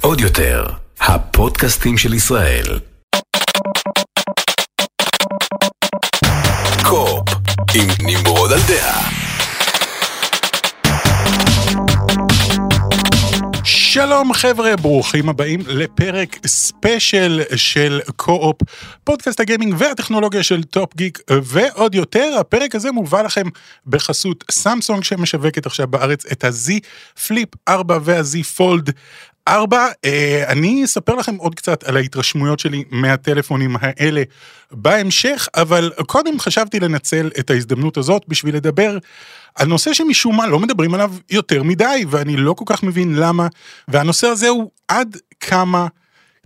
עוד יותר, הפודקאסטים של ישראל. קו-אופ, עם נמרוד על דעה. שלום חבר'ה, ברוכים הבאים לפרק ספיישל של קו-אופ, פודקאסט הגיימינג והטכנולוגיה של טופ גיק ועוד יותר, הפרק הזה מובא לכם בחסות סמסונג שמשווקת עכשיו בארץ את ה-Z Flip 4 וה-Z Fold 4. אני אספר לכם עוד קצת על ההתרשמויות שלי מהטלפונים האלה בהמשך, אבל קודם חשבתי לנצל את ההזדמנות הזאת בשביל לדבר על נושא שמשום מה לא מדברים עליו יותר מדי, ואני לא כל כך מבין למה, והנושא הזה הוא עד כמה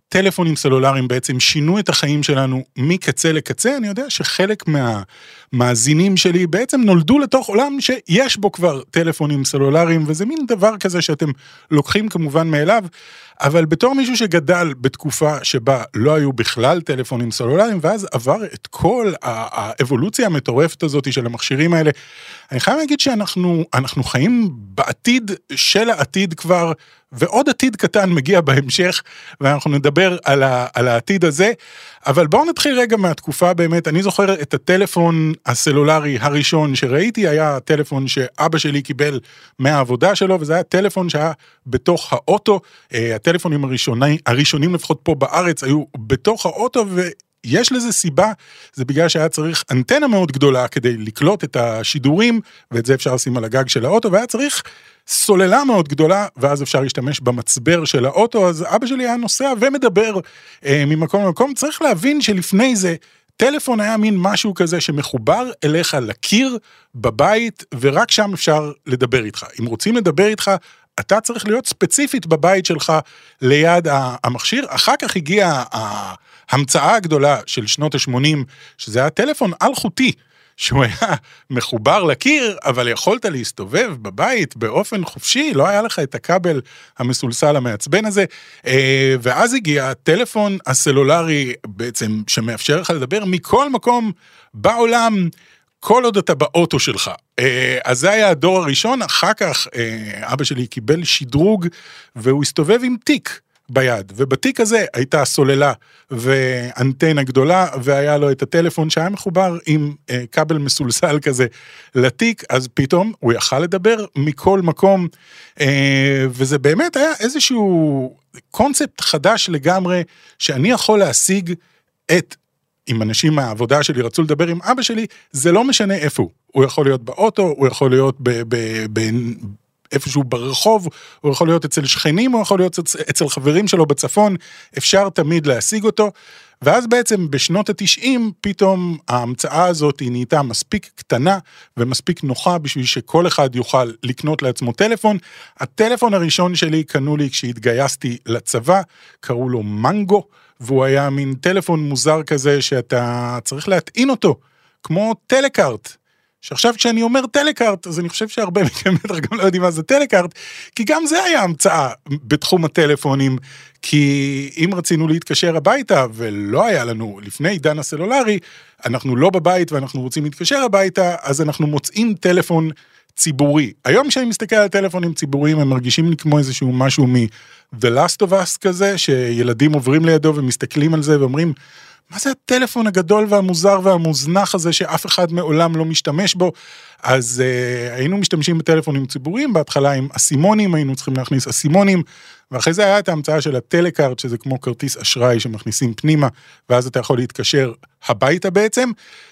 טלפונים סלולריים בעצם שינו את החיים שלנו מקצה לקצה, אני יודע שחלק מהמאזינים שלי בעצם נולדו לתוך עולם שיש בו כבר טלפונים סלולריים, וזה מין דבר כזה שאתם לוקחים כמובן מאליו, אבל בתור מישהו שגדל בתקופה שבה לא היו בכלל טלפונים סלולריים, ואז עבר את כל האבולוציה המטורפת הזאת של המכשירים האלה, אני חייב להגיד שאנחנו חיים בעתיד של העתיד כבר, ועוד עתיד קטן מגיע בהמשך, ואנחנו נדבר על, ה, על העתיד הזה, אבל בואו נתחיל רגע מהתקופה באמת, אני זוכר את הטלפון הסלולרי הראשון שראיתי, היה טלפון שאבא שלי קיבל מהעבודה שלו, וזה היה טלפון שהיה בתוך האוטו, הטלפונים הראשוני, הראשונים לפחות פה בארץ היו בתוך האוטו. יש לזה סיבה, זה בגלל שהיה צריך אנטנה מאוד גדולה כדי לקלוט את השידורים, ואת זה אפשר לשים על הגג של האוטו, והיה צריך סוללה מאוד גדולה, ואז אפשר להשתמש במצבר של האוטו, אז אבא שלי היה נוסע ומדבר אה, ממקום למקום. צריך להבין שלפני זה, טלפון היה מין משהו כזה שמחובר אליך לקיר בבית, ורק שם אפשר לדבר איתך. אם רוצים לדבר איתך, אתה צריך להיות ספציפית בבית שלך ליד המכשיר. אחר כך הגיעה ההמצאה הגדולה של שנות ה-80, שזה היה טלפון אלחוטי. שהוא היה מחובר לקיר, אבל יכולת להסתובב בבית באופן חופשי, לא היה לך את הכבל המסולסל המעצבן הזה. אה, ואז הגיע הטלפון הסלולרי בעצם, שמאפשר לך לדבר מכל מקום בעולם. כל עוד אתה באוטו שלך. אה, אז זה היה הדור הראשון, אחר כך אה, אבא שלי קיבל שדרוג והוא הסתובב עם תיק. ביד, ובתיק הזה הייתה סוללה ואנטנה גדולה, והיה לו את הטלפון שהיה מחובר עם אה, כבל מסולסל כזה לתיק, אז פתאום הוא יכל לדבר מכל מקום, אה, וזה באמת היה איזשהו קונספט חדש לגמרי, שאני יכול להשיג את אם אנשים מהעבודה שלי רצו לדבר עם אבא שלי, זה לא משנה איפה הוא. הוא יכול להיות באוטו, הוא יכול להיות ב... ב, ב איפשהו ברחוב, הוא יכול להיות אצל שכנים, הוא יכול להיות אצל חברים שלו בצפון, אפשר תמיד להשיג אותו. ואז בעצם בשנות התשעים פתאום ההמצאה הזאת היא נהייתה מספיק קטנה ומספיק נוחה בשביל שכל אחד יוכל לקנות לעצמו טלפון. הטלפון הראשון שלי קנו לי כשהתגייסתי לצבא, קראו לו מנגו, והוא היה מין טלפון מוזר כזה שאתה צריך להטעין אותו, כמו טלקארט. שעכשיו כשאני אומר טלקארט, אז אני חושב שהרבה מכם בטח גם לא יודעים מה זה טלקארט, כי גם זה היה המצאה בתחום הטלפונים, כי אם רצינו להתקשר הביתה, ולא היה לנו, לפני עידן הסלולרי, אנחנו לא בבית ואנחנו רוצים להתקשר הביתה, אז אנחנו מוצאים טלפון ציבורי. היום כשאני מסתכל על טלפונים ציבוריים, הם מרגישים לי כמו איזשהו משהו מ-The Last of Us כזה, שילדים עוברים לידו ומסתכלים על זה ואומרים, מה זה הטלפון הגדול והמוזר והמוזנח הזה שאף אחד מעולם לא משתמש בו? אז uh, היינו משתמשים בטלפונים ציבוריים, בהתחלה עם אסימונים, היינו צריכים להכניס אסימונים, ואחרי זה היה את ההמצאה של הטלקארט, שזה כמו כרטיס אשראי שמכניסים פנימה, ואז אתה יכול להתקשר הביתה בעצם,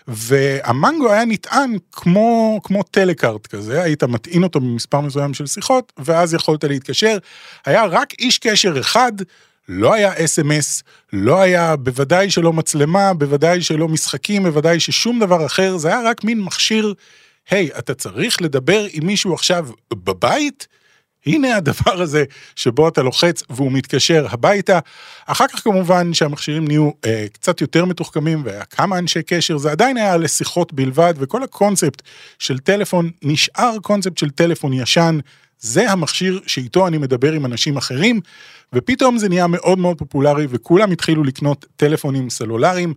והמנגו היה נטען כמו, כמו טלקארט כזה, היית מטעין אותו במספר מסוים של שיחות, ואז יכולת להתקשר. היה רק איש קשר אחד, לא היה אס.אם.אס, לא היה בוודאי שלא מצלמה, בוודאי שלא משחקים, בוודאי ששום דבר אחר, זה היה רק מין מכשיר, היי, hey, אתה צריך לדבר עם מישהו עכשיו בבית? הנה הדבר הזה שבו אתה לוחץ והוא מתקשר הביתה. אחר כך כמובן שהמכשירים נהיו אה, קצת יותר מתוחכמים והיה כמה אנשי קשר, זה עדיין היה לשיחות בלבד וכל הקונספט של טלפון נשאר קונספט של טלפון ישן. זה המכשיר שאיתו אני מדבר עם אנשים אחרים, ופתאום זה נהיה מאוד מאוד פופולרי וכולם התחילו לקנות טלפונים סלולריים.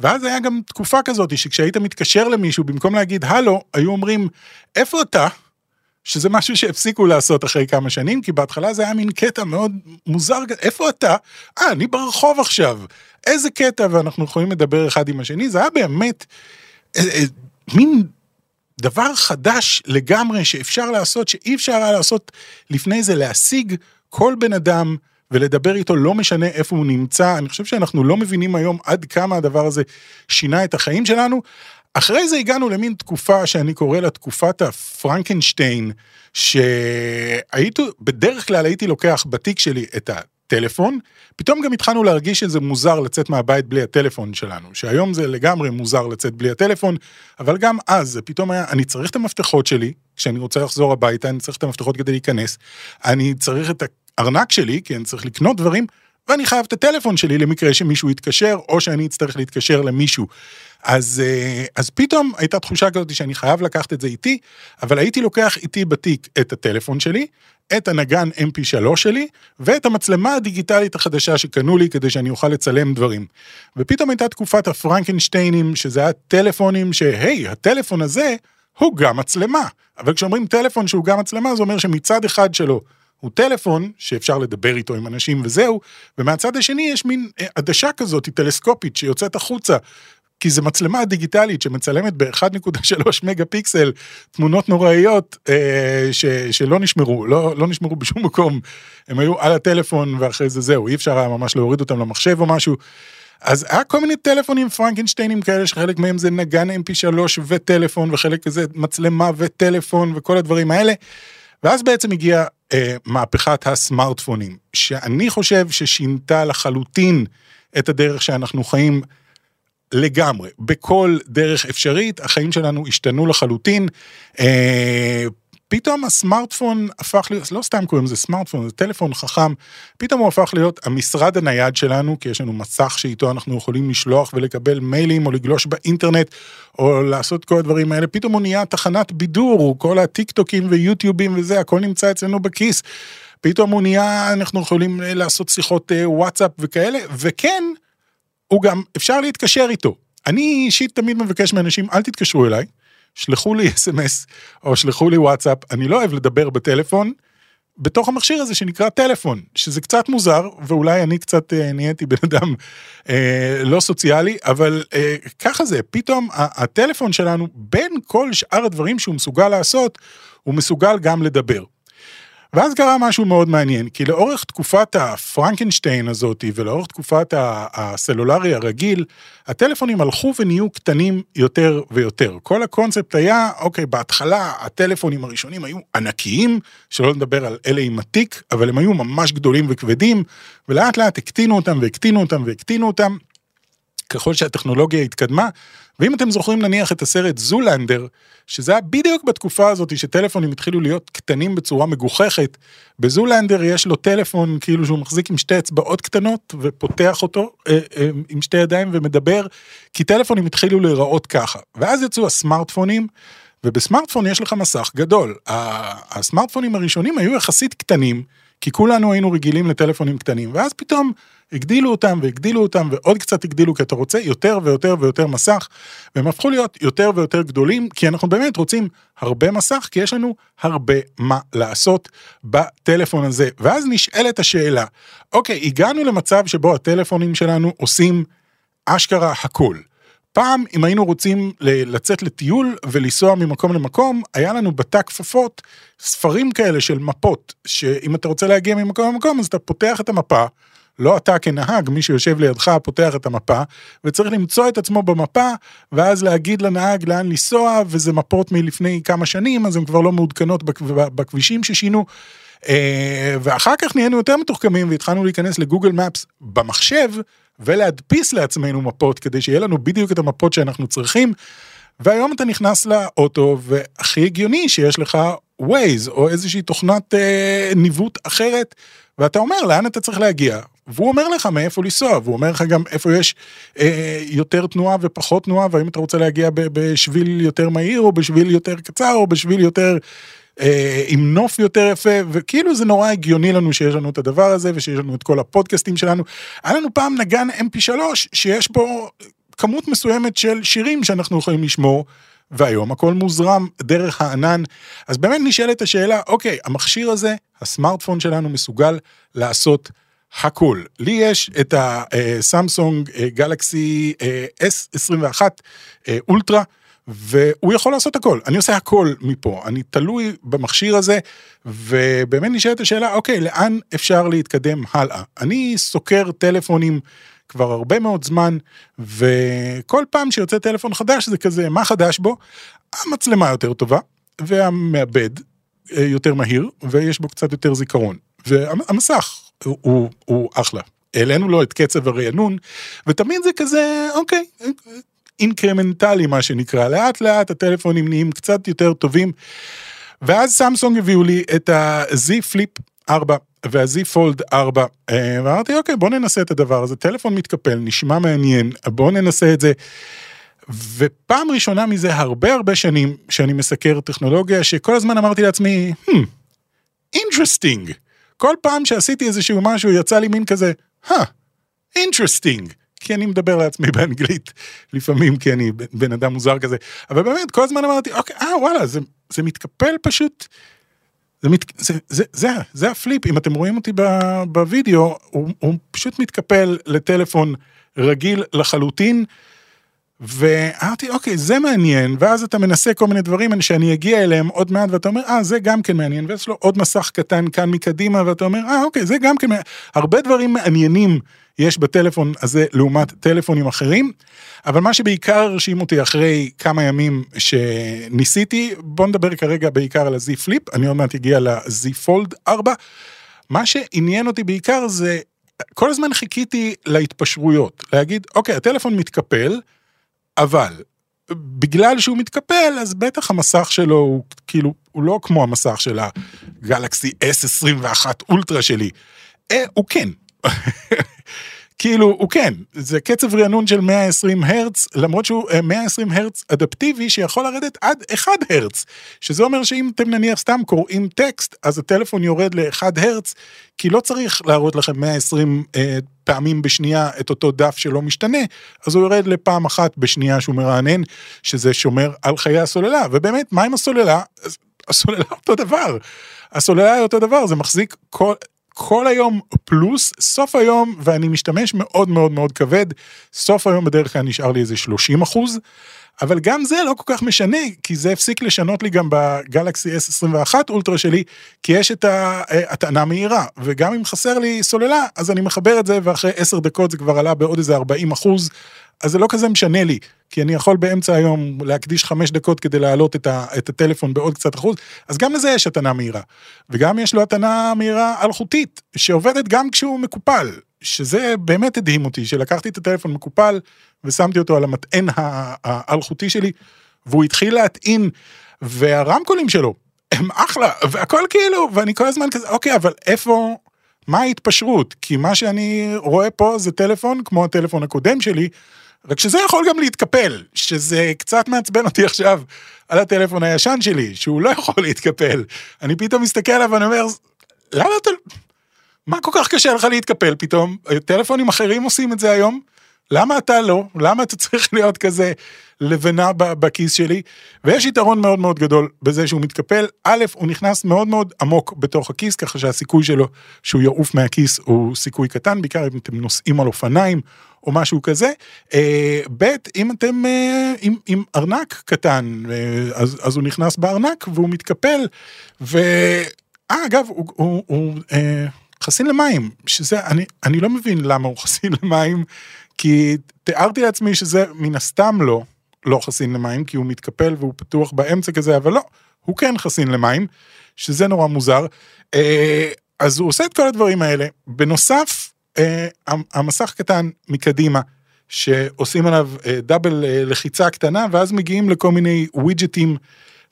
ואז היה גם תקופה כזאת שכשהיית מתקשר למישהו, במקום להגיד הלו, היו אומרים, איפה אתה? שזה משהו שהפסיקו לעשות אחרי כמה שנים, כי בהתחלה זה היה מין קטע מאוד מוזר, איפה אתה? אה, אני ברחוב עכשיו. איזה קטע, ואנחנו יכולים לדבר אחד עם השני, זה היה באמת אה, אה, מין דבר חדש לגמרי שאפשר לעשות, שאי אפשר היה לעשות לפני זה, להשיג כל בן אדם. ולדבר איתו לא משנה איפה הוא נמצא, אני חושב שאנחנו לא מבינים היום עד כמה הדבר הזה שינה את החיים שלנו. אחרי זה הגענו למין תקופה שאני קורא לה תקופת הפרנקנשטיין, שהייתי, בדרך כלל הייתי לוקח בתיק שלי את הטלפון, פתאום גם התחלנו להרגיש שזה מוזר לצאת מהבית בלי הטלפון שלנו, שהיום זה לגמרי מוזר לצאת בלי הטלפון, אבל גם אז זה פתאום היה, אני צריך את המפתחות שלי, כשאני רוצה לחזור הביתה, אני צריך את המפתחות כדי להיכנס, אני צריך את הארנק שלי, כי אני צריך לקנות דברים, ואני חייב את הטלפון שלי למקרה שמישהו יתקשר, או שאני אצטרך להתקשר למישהו. אז, אה, אז פתאום הייתה תחושה כזאת שאני חייב לקחת את זה איתי, אבל הייתי לוקח איתי בתיק את הטלפון שלי, את הנגן mp3 שלי, ואת המצלמה הדיגיטלית החדשה שקנו לי כדי שאני אוכל לצלם דברים. ופתאום הייתה תקופת הפרנקנשטיינים, שזה היה טלפונים שהי, הטלפון הזה הוא גם מצלמה. אבל כשאומרים טלפון שהוא גם מצלמה, זה אומר שמצד אחד שלו הוא טלפון שאפשר לדבר איתו עם אנשים וזהו, ומהצד השני יש מין אה, עדשה כזאת, טלסקופית, שיוצאת החוצה. כי זו מצלמה דיגיטלית שמצלמת ב-1.3 מגה פיקסל תמונות נוראיות אה, ש, שלא נשמרו, לא, לא נשמרו בשום מקום. הם היו על הטלפון ואחרי זה זהו, אי אפשר היה ממש להוריד אותם למחשב או משהו. אז היה כל מיני טלפונים פרנקנשטיינים כאלה שחלק מהם זה נגן mp3 וטלפון וחלק כזה מצלמה וטלפון וכל הדברים האלה. ואז בעצם הגיעה אה, מהפכת הסמארטפונים, שאני חושב ששינתה לחלוטין את הדרך שאנחנו חיים לגמרי, בכל דרך אפשרית, החיים שלנו השתנו לחלוטין. אה, פתאום הסמארטפון הפך להיות, לא סתם קוראים לזה סמארטפון, זה טלפון חכם, פתאום הוא הפך להיות המשרד הנייד שלנו, כי יש לנו מסך שאיתו אנחנו יכולים לשלוח ולקבל מיילים או לגלוש באינטרנט, או לעשות כל הדברים האלה, פתאום הוא נהיה תחנת בידור, כל הטיק טוקים ויוטיובים וזה, הכל נמצא אצלנו בכיס. פתאום הוא נהיה, אנחנו יכולים לעשות שיחות אה, וואטסאפ וכאלה, וכן, הוא גם, אפשר להתקשר איתו. אני אישית תמיד מבקש מאנשים, אל תתקשרו אליי, שלחו לי אס.אם.אס או שלחו לי וואטסאפ, אני לא אוהב לדבר בטלפון, בתוך המכשיר הזה שנקרא טלפון, שזה קצת מוזר, ואולי אני קצת אה, נהייתי בן אדם אה, לא סוציאלי, אבל אה, ככה זה, פתאום הטלפון שלנו, בין כל שאר הדברים שהוא מסוגל לעשות, הוא מסוגל גם לדבר. ואז קרה משהו מאוד מעניין, כי לאורך תקופת הפרנקנשטיין הזאת ולאורך תקופת הסלולרי הרגיל, הטלפונים הלכו ונהיו קטנים יותר ויותר. כל הקונספט היה, אוקיי, בהתחלה הטלפונים הראשונים היו ענקיים, שלא לדבר על אלה עם התיק, אבל הם היו ממש גדולים וכבדים, ולאט לאט הקטינו אותם והקטינו אותם והקטינו אותם. ככל שהטכנולוגיה התקדמה, ואם אתם זוכרים נניח את הסרט זולנדר, שזה היה בדיוק בתקופה הזאת שטלפונים התחילו להיות קטנים בצורה מגוחכת, בזולנדר יש לו טלפון כאילו שהוא מחזיק עם שתי אצבעות קטנות ופותח אותו אה, אה, עם שתי ידיים ומדבר, כי טלפונים התחילו להיראות ככה. ואז יצאו הסמארטפונים, ובסמארטפון יש לך מסך גדול. הסמארטפונים הראשונים היו יחסית קטנים, כי כולנו היינו רגילים לטלפונים קטנים, ואז פתאום הגדילו אותם והגדילו אותם ועוד קצת הגדילו, כי אתה רוצה יותר ויותר ויותר מסך, והם הפכו להיות יותר ויותר גדולים, כי אנחנו באמת רוצים הרבה מסך, כי יש לנו הרבה מה לעשות בטלפון הזה. ואז נשאלת השאלה, אוקיי, הגענו למצב שבו הטלפונים שלנו עושים אשכרה הכל. פעם, אם היינו רוצים לצאת לטיול ולנסוע ממקום למקום, היה לנו בתא כפפות ספרים כאלה של מפות, שאם אתה רוצה להגיע ממקום למקום, אז אתה פותח את המפה, לא אתה כנהג, מי שיושב לידך פותח את המפה, וצריך למצוא את עצמו במפה, ואז להגיד לנהג לאן לנסוע, וזה מפות מלפני כמה שנים, אז הן כבר לא מעודכנות בכבישים ששינו. אה, ואחר כך נהיינו יותר מתוחכמים והתחלנו להיכנס לגוגל מפס במחשב, ולהדפיס לעצמנו מפות כדי שיהיה לנו בדיוק את המפות שאנחנו צריכים. והיום אתה נכנס לאוטו והכי הגיוני שיש לך ווייז או איזושהי תוכנת אה, ניווט אחרת ואתה אומר לאן אתה צריך להגיע והוא אומר לך מאיפה לנסוע והוא אומר לך גם איפה יש אה, יותר תנועה ופחות תנועה והאם אתה רוצה להגיע בשביל יותר מהיר או בשביל יותר קצר או בשביל יותר אה, עם נוף יותר יפה, וכאילו זה נורא הגיוני לנו שיש לנו את הדבר הזה, ושיש לנו את כל הפודקאסטים שלנו. היה לנו פעם נגן mp3 שיש בו כמות מסוימת של שירים שאנחנו יכולים לשמור, והיום הכל מוזרם דרך הענן. אז באמת נשאלת השאלה, אוקיי, המכשיר הזה, הסמארטפון שלנו מסוגל לעשות הכל. לי יש את הסמסונג גלקסי S21 אולטרה. והוא יכול לעשות הכל, אני עושה הכל מפה, אני תלוי במכשיר הזה, ובאמת נשאלת השאלה, אוקיי, לאן אפשר להתקדם הלאה? אני סוקר טלפונים כבר הרבה מאוד זמן, וכל פעם שיוצא טלפון חדש זה כזה, מה חדש בו? המצלמה יותר טובה, והמעבד אה, יותר מהיר, ויש בו קצת יותר זיכרון. והמסך הוא, הוא, הוא אחלה. העלינו לו את קצב הרענון, ותמיד זה כזה, אוקיי, אינקרמנטלי מה שנקרא, לאט לאט הטלפונים נהיים קצת יותר טובים. ואז סמסונג הביאו לי את ה-Z Flip 4 וה-Z Fold 4, ואמרתי אוקיי בוא ננסה את הדבר הזה, טלפון מתקפל, נשמע מעניין, בוא ננסה את זה. ופעם ראשונה מזה הרבה הרבה שנים שאני מסקר טכנולוגיה שכל הזמן אמרתי לעצמי, hmm, interesting. כל פעם שעשיתי איזשהו משהו יצא לי מין כזה, huh, interesting. כי אני מדבר לעצמי באנגלית לפעמים, כי אני בן אדם מוזר כזה, אבל באמת, כל הזמן אמרתי, אוקיי, אה, וואלה, זה, זה מתקפל פשוט, זה, מת, זה, זה, זה, זה הפליפ, אם אתם רואים אותי בווידאו, הוא, הוא פשוט מתקפל לטלפון רגיל לחלוטין, ואמרתי, אוקיי, זה מעניין, ואז אתה מנסה כל מיני דברים שאני אגיע אליהם עוד מעט, ואתה אומר, אה, זה גם כן מעניין, ויש לו עוד מסך קטן כאן מקדימה, ואתה אומר, אה, אוקיי, זה גם כן. הרבה דברים מעניינים יש בטלפון הזה לעומת טלפונים אחרים, אבל מה שבעיקר הרשים אותי אחרי כמה ימים שניסיתי, בוא נדבר כרגע בעיקר על ה-Z Flip, אני עוד מעט אגיע ל-Z Fold 4. מה שעניין אותי בעיקר זה, כל הזמן חיכיתי להתפשרויות, להגיד, אוקיי, הטלפון מתקפל, אבל בגלל שהוא מתקפל, אז בטח המסך שלו הוא כאילו, הוא לא כמו המסך של הגלקסי S21 אולטרה שלי. אה, הוא כן. כאילו הוא כן זה קצב רענון של 120 הרץ למרות שהוא 120 אה, הרץ אדפטיבי שיכול לרדת עד 1 הרץ שזה אומר שאם אתם נניח סתם קוראים טקסט אז הטלפון יורד ל-1 הרץ כי לא צריך להראות לכם 120 אה, פעמים בשנייה את אותו דף שלא משתנה אז הוא יורד לפעם אחת בשנייה שהוא מרענן שזה שומר על חיי הסוללה. ובאמת מה עם הסוללה? הסוללה אותו דבר. הסוללה היא אותו דבר זה מחזיק כל כל היום פלוס סוף היום ואני משתמש מאוד מאוד מאוד כבד סוף היום בדרך כלל נשאר לי איזה 30 אחוז. אבל גם זה לא כל כך משנה כי זה הפסיק לשנות לי גם בגלקסי S21 אולטרה שלי כי יש את הטענה מהירה וגם אם חסר לי סוללה אז אני מחבר את זה ואחרי 10 דקות זה כבר עלה בעוד איזה 40 אחוז אז זה לא כזה משנה לי, כי אני יכול באמצע היום להקדיש חמש דקות כדי להעלות את, ה, את הטלפון בעוד קצת אחוז, אז גם לזה יש התנה מהירה. וגם יש לו התנה מהירה אלחוטית, שעובדת גם כשהוא מקופל, שזה באמת הדהים אותי, שלקחתי את הטלפון מקופל ושמתי אותו על המטען האלחוטי שלי, והוא התחיל להטעין, והרמקולים שלו הם אחלה, והכל כאילו, ואני כל הזמן כזה, אוקיי, אבל איפה, מה ההתפשרות? כי מה שאני רואה פה זה טלפון כמו הטלפון הקודם שלי, רק שזה יכול גם להתקפל, שזה קצת מעצבן אותי עכשיו על הטלפון הישן שלי, שהוא לא יכול להתקפל. אני פתאום מסתכל עליו ואני אומר, למה אתה... מה כל כך קשה לך להתקפל פתאום? טלפונים אחרים עושים את זה היום? למה אתה לא? למה אתה צריך להיות כזה לבנה בכיס שלי? ויש יתרון מאוד מאוד גדול בזה שהוא מתקפל. א', הוא נכנס מאוד מאוד עמוק בתוך הכיס, ככה שהסיכוי שלו שהוא יעוף מהכיס הוא סיכוי קטן, בעיקר אם אתם נוסעים על אופניים או משהו כזה. אה, ב', אם אתם אה, עם, עם ארנק קטן, אה, אז, אז הוא נכנס בארנק והוא מתקפל. ו... אה, אגב, הוא... הוא, הוא חסין למים, שזה, אני, אני לא מבין למה הוא חסין למים, כי תיארתי לעצמי שזה מן הסתם לא, לא חסין למים, כי הוא מתקפל והוא פתוח באמצע כזה, אבל לא, הוא כן חסין למים, שזה נורא מוזר. אה, אז הוא עושה את כל הדברים האלה. בנוסף, אה, המסך קטן מקדימה, שעושים עליו אה, דאבל לחיצה קטנה, ואז מגיעים לכל מיני ווידג'טים.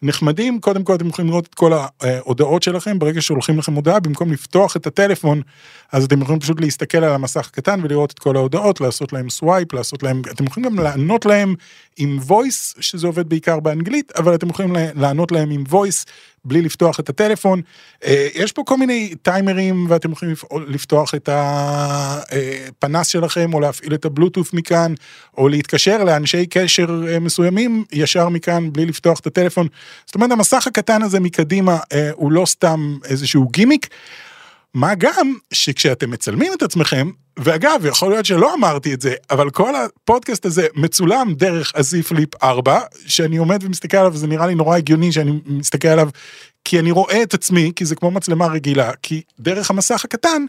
נחמדים, קודם כל אתם יכולים לראות את כל ההודעות שלכם, ברגע שהולכים לכם הודעה, במקום לפתוח את הטלפון, אז אתם יכולים פשוט להסתכל על המסך הקטן ולראות את כל ההודעות, לעשות להם swipe, לעשות להם, אתם יכולים גם לענות להם עם voice, שזה עובד בעיקר באנגלית, אבל אתם יכולים לענות להם עם voice בלי לפתוח את הטלפון. אה, יש פה כל מיני טיימרים ואתם יכולים לפתוח את הפנס שלכם או להפעיל את הבלוטות' מכאן או להתקשר לאנשי קשר אה, מסוימים ישר מכאן בלי לפתוח את הטלפון. זאת אומרת המסך הקטן הזה מקדימה אה, הוא לא סתם איזשהו גימיק. מה גם שכשאתם מצלמים את עצמכם, ואגב, יכול להיות שלא אמרתי את זה, אבל כל הפודקאסט הזה מצולם דרך הזי פליפ 4, שאני עומד ומסתכל עליו, זה נראה לי נורא הגיוני שאני מסתכל עליו, כי אני רואה את עצמי, כי זה כמו מצלמה רגילה, כי דרך המסך הקטן,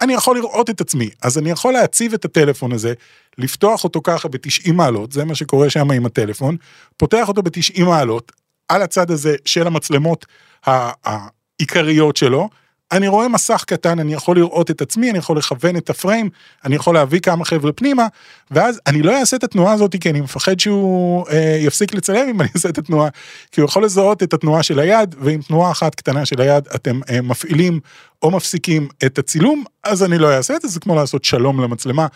אני יכול לראות את עצמי, אז אני יכול להציב את הטלפון הזה, לפתוח אותו ככה ב-90 מעלות, זה מה שקורה שם עם הטלפון, פותח אותו ב-90 מעלות, על הצד הזה של המצלמות העיקריות שלו, אני רואה מסך קטן, אני יכול לראות את עצמי, אני יכול לכוון את הפריים, אני יכול להביא כמה חבר'ה פנימה, ואז אני לא אעשה את התנועה הזאת כי אני מפחד שהוא אה, יפסיק לצלם אם אני אעשה את התנועה, כי הוא יכול לזהות את התנועה של היד, ועם תנועה אחת קטנה של היד אתם אה, מפעילים או מפסיקים את הצילום, אז אני לא אעשה את זה, זה כמו לעשות שלום למצלמה,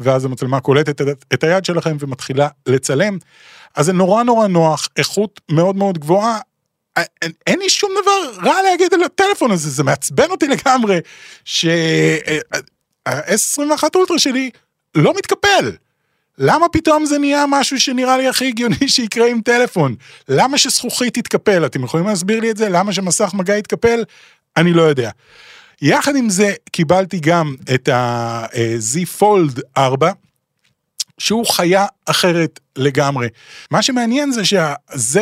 ואז המצלמה קולטת את, את היד שלכם ומתחילה לצלם. אז זה נורא נורא נוח, איכות מאוד מאוד גבוהה, אין, אין לי שום דבר רע להגיד על הטלפון הזה, זה מעצבן אותי לגמרי, שה-S21 אולטרה שלי לא מתקפל. למה פתאום זה נהיה משהו שנראה לי הכי הגיוני שיקרה עם טלפון? למה שזכוכית תתקפל? אתם יכולים להסביר לי את זה? למה שמסך מגע יתקפל? אני לא יודע. יחד עם זה קיבלתי גם את ה-Z Fold 4, שהוא חיה אחרת לגמרי. מה שמעניין זה שה-Z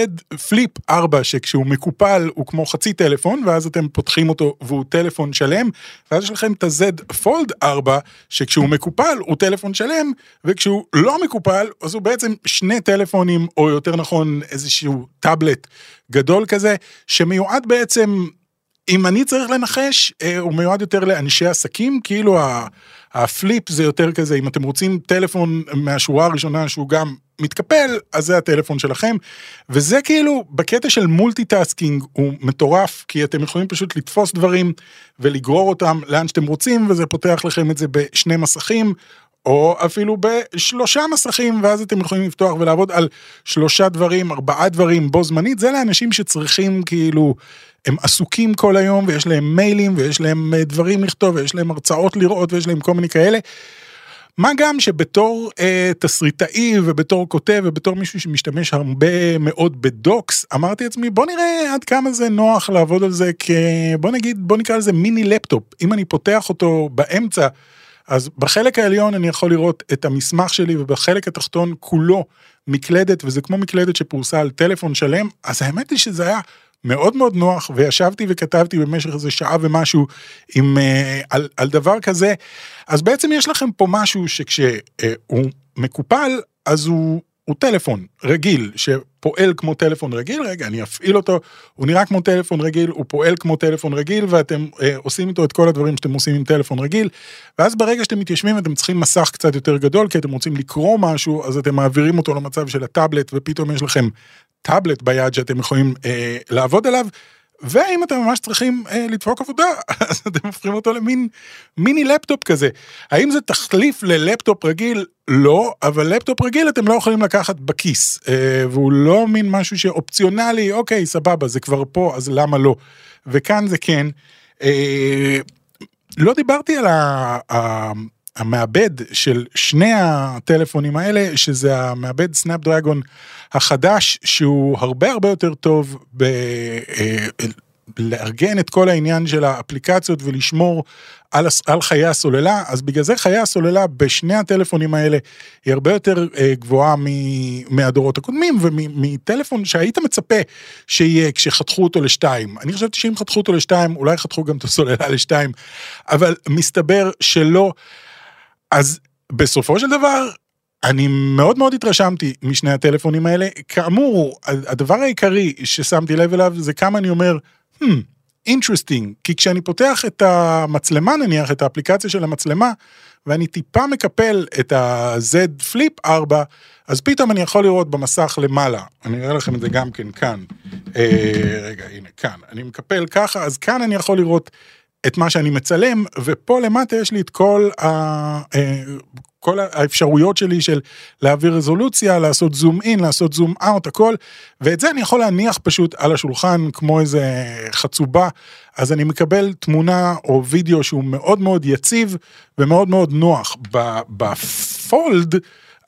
פליפ 4 שכשהוא מקופל הוא כמו חצי טלפון ואז אתם פותחים אותו והוא טלפון שלם ואז יש לכם את ה-Z Fold 4 שכשהוא מקופל הוא טלפון שלם וכשהוא לא מקופל אז הוא בעצם שני טלפונים או יותר נכון איזשהו טאבלט גדול כזה שמיועד בעצם אם אני צריך לנחש, אה, הוא מיועד יותר לאנשי עסקים, כאילו ה-Flip זה יותר כזה, אם אתם רוצים טלפון מהשורה הראשונה שהוא גם מתקפל, אז זה הטלפון שלכם. וזה כאילו, בקטע של multitasking הוא מטורף, כי אתם יכולים פשוט לתפוס דברים ולגרור אותם לאן שאתם רוצים, וזה פותח לכם את זה בשני מסכים, או אפילו בשלושה מסכים, ואז אתם יכולים לפתוח ולעבוד על שלושה דברים, ארבעה דברים בו זמנית, זה לאנשים שצריכים כאילו, הם עסוקים כל היום, ויש להם מיילים, ויש להם אה, דברים לכתוב, ויש להם הרצאות לראות, ויש להם כל מיני כאלה. מה גם שבתור אה, תסריטאי ובתור כותב ובתור מישהו שמשתמש הרבה מאוד בדוקס, אמרתי לעצמי בוא נראה עד כמה זה נוח לעבוד על זה כ... בוא נגיד, בוא נקרא לזה מיני לפטופ. אם אני פותח אותו באמצע אז בחלק העליון אני יכול לראות את המסמך שלי ובחלק התחתון כולו מקלדת וזה כמו מקלדת שפרוסה על טלפון שלם אז האמת היא שזה היה מאוד מאוד נוח וישבתי וכתבתי במשך איזה שעה ומשהו עם uh, על, על דבר כזה. אז בעצם יש לכם פה משהו שכשהוא uh, מקופל אז הוא הוא טלפון רגיל שפועל כמו טלפון רגיל, רגע אני אפעיל אותו, הוא נראה כמו טלפון רגיל, הוא פועל כמו טלפון רגיל ואתם אה, עושים איתו את כל הדברים שאתם עושים עם טלפון רגיל, ואז ברגע שאתם מתיישבים אתם צריכים מסך קצת יותר גדול כי אתם רוצים לקרוא משהו אז אתם מעבירים אותו למצב של הטאבלט ופתאום יש לכם טאבלט ביד שאתם יכולים אה, לעבוד עליו. ואם אתם ממש צריכים אה, לדפוק עבודה, אז אתם הופכים אותו למין מיני לפטופ כזה. האם זה תחליף ללפטופ רגיל? לא, אבל לפטופ רגיל אתם לא יכולים לקחת בכיס, אה, והוא לא מין משהו שאופציונלי, אוקיי, סבבה, זה כבר פה, אז למה לא? וכאן זה כן. אה, לא דיברתי על ה... המעבד של שני הטלפונים האלה, שזה המעבד Snap החדש, שהוא הרבה הרבה יותר טוב ב... אה, לארגן את כל העניין של האפליקציות ולשמור על, על חיי הסוללה, אז בגלל זה חיי הסוללה בשני הטלפונים האלה היא הרבה יותר אה, גבוהה מ, מהדורות הקודמים ומטלפון שהיית מצפה שיהיה כשחתכו אותו לשתיים. אני חשבתי שאם חתכו אותו לשתיים, אולי חתכו גם את הסוללה לשתיים, אבל מסתבר שלא. אז בסופו של דבר, אני מאוד מאוד התרשמתי משני הטלפונים האלה. כאמור, הדבר העיקרי ששמתי לב אליו זה כמה אני אומר, hmm, interesting, כי כשאני פותח את המצלמה נניח, את האפליקציה של המצלמה, ואני טיפה מקפל את ה-Z פליפ 4, אז פתאום אני יכול לראות במסך למעלה, אני אראה לכם את זה גם כן כאן, אה, רגע הנה כאן, אני מקפל ככה, אז כאן אני יכול לראות את מה שאני מצלם, ופה למטה יש לי את כל, ה, אה, כל האפשרויות שלי של להעביר רזולוציה, לעשות זום אין, לעשות זום אאוט, הכל, ואת זה אני יכול להניח פשוט על השולחן כמו איזה חצובה, אז אני מקבל תמונה או וידאו שהוא מאוד מאוד יציב ומאוד מאוד נוח. בפולד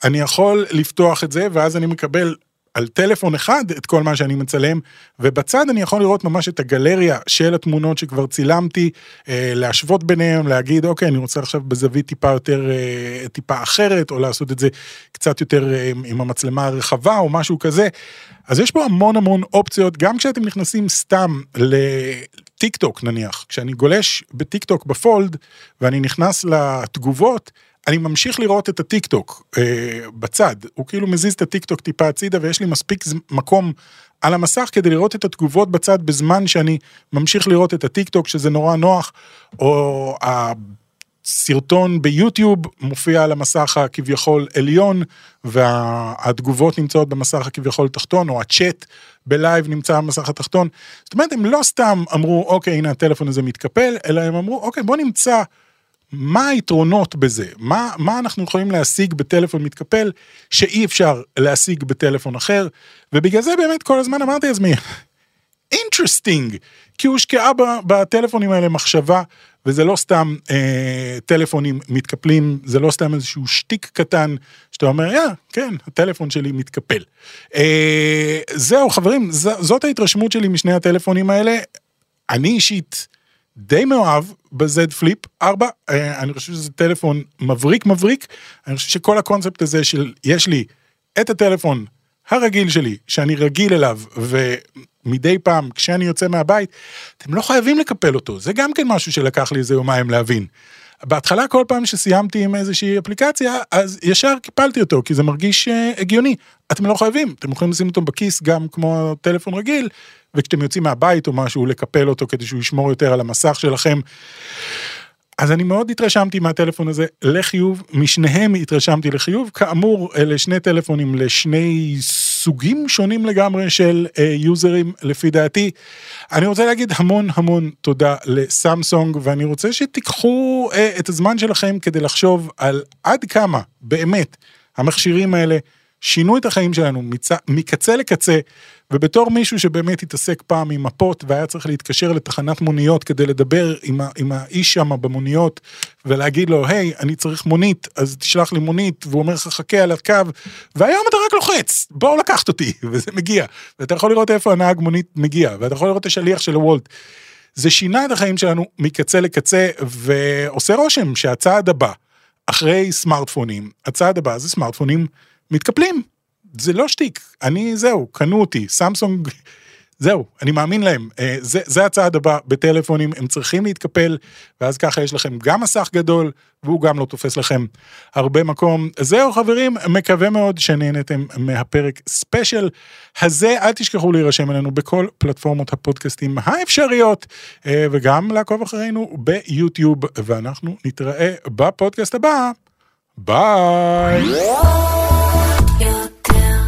אני יכול לפתוח את זה, ואז אני מקבל על טלפון אחד את כל מה שאני מצלם, ובצד אני יכול לראות ממש את הגלריה של התמונות שכבר צילמתי, אה, להשוות ביניהם, להגיד, אוקיי, אני רוצה עכשיו בזווית טיפה יותר, אה, טיפה אחרת, או לעשות את זה קצת יותר אה, עם המצלמה הרחבה, או משהו כזה. אז יש פה המון המון אופציות, גם כשאתם נכנסים סתם לטיק טוק נניח, כשאני גולש בטיק טוק ב Fold, ואני נכנס לתגובות, אני ממשיך לראות את הטיק טוק אה, בצד, הוא כאילו מזיז את הטיק טוק טיפה הצידה ויש לי מספיק מקום על המסך כדי לראות את התגובות בצד בזמן שאני ממשיך לראות את הטיק טוק שזה נורא נוח, או הסרטון ביוטיוב מופיע על המסך הכביכול עליון והתגובות נמצאות במסך הכביכול תחתון, או הצ'אט בלייב נמצא במסך התחתון. זאת אומרת, הם לא סתם אמרו, אוקיי, הנה הטלפון הזה מתקפל, אלא הם אמרו, אוקיי, בוא נמצא מה היתרונות בזה? מה, מה אנחנו יכולים להשיג בטלפון מתקפל שאי אפשר להשיג בטלפון אחר? ובגלל זה באמת כל הזמן אמרתי לעצמי, interesting, כי הושקעה בטלפונים האלה מחשבה, וזה לא סתם אה, טלפונים מתקפלים, זה לא סתם איזשהו שטיק קטן, שאתה אומר, יא, כן, הטלפון שלי מתקפל. אה, זהו, חברים, ז, זאת ההתרשמות שלי משני הטלפונים האלה. אני אישית, די מאוהב ב Z Flip 4, אה, אני חושב שזה טלפון מבריק מבריק, אני חושב שכל הקונספט הזה של יש לי את הטלפון הרגיל שלי, שאני רגיל אליו, ומדי פעם כשאני יוצא מהבית, אתם לא חייבים לקפל אותו, זה גם כן משהו שלקח לי איזה יומיים להבין. בהתחלה כל פעם שסיימתי עם איזושהי אפליקציה, אז ישר קיפלתי אותו, כי זה מרגיש uh, הגיוני. אתם לא חייבים, אתם יכולים לשים אותו בכיס גם כמו טלפון רגיל, וכשאתם יוצאים מהבית או משהו, לקפל אותו כדי שהוא ישמור יותר על המסך שלכם. אז אני מאוד התרשמתי מהטלפון הזה לחיוב, משניהם התרשמתי לחיוב. כאמור, אלה שני טלפונים לשני סוגים שונים לגמרי של uh, יוזרים לפי דעתי. אני רוצה להגיד המון המון תודה לסמסונג, ואני רוצה שתיקחו uh, את הזמן שלכם כדי לחשוב על עד כמה באמת המכשירים האלה שינו את החיים שלנו מצ... מקצה לקצה, ובתור מישהו שבאמת התעסק פעם עם מפות והיה צריך להתקשר לתחנת מוניות כדי לדבר עם, ה... עם האיש שם במוניות ולהגיד לו, היי, hey, אני צריך מונית, אז תשלח לי מונית, והוא אומר לך, חכה על הקו, והיום אתה רק לוחץ, בואו לקחת אותי, וזה מגיע. ואתה יכול לראות איפה הנהג מונית מגיע, ואתה יכול לראות את השליח של הוולט. זה שינה את החיים שלנו מקצה לקצה, ועושה רושם שהצעד הבא, אחרי סמארטפונים, הצעד הבא זה סמארטפונים מתקפלים. זה לא שטיק, אני זהו, קנו אותי, סמסונג, זהו, אני מאמין להם. אה, זה, זה הצעד הבא בטלפונים, הם צריכים להתקפל, ואז ככה יש לכם גם מסך גדול, והוא גם לא תופס לכם הרבה מקום. זהו חברים, מקווה מאוד שנהנתם מהפרק ספיישל הזה. אל תשכחו להירשם אלינו בכל פלטפורמות הפודקאסטים האפשריות, אה, וגם לעקוב אחרינו ביוטיוב, ואנחנו נתראה בפודקאסט הבא. ביי.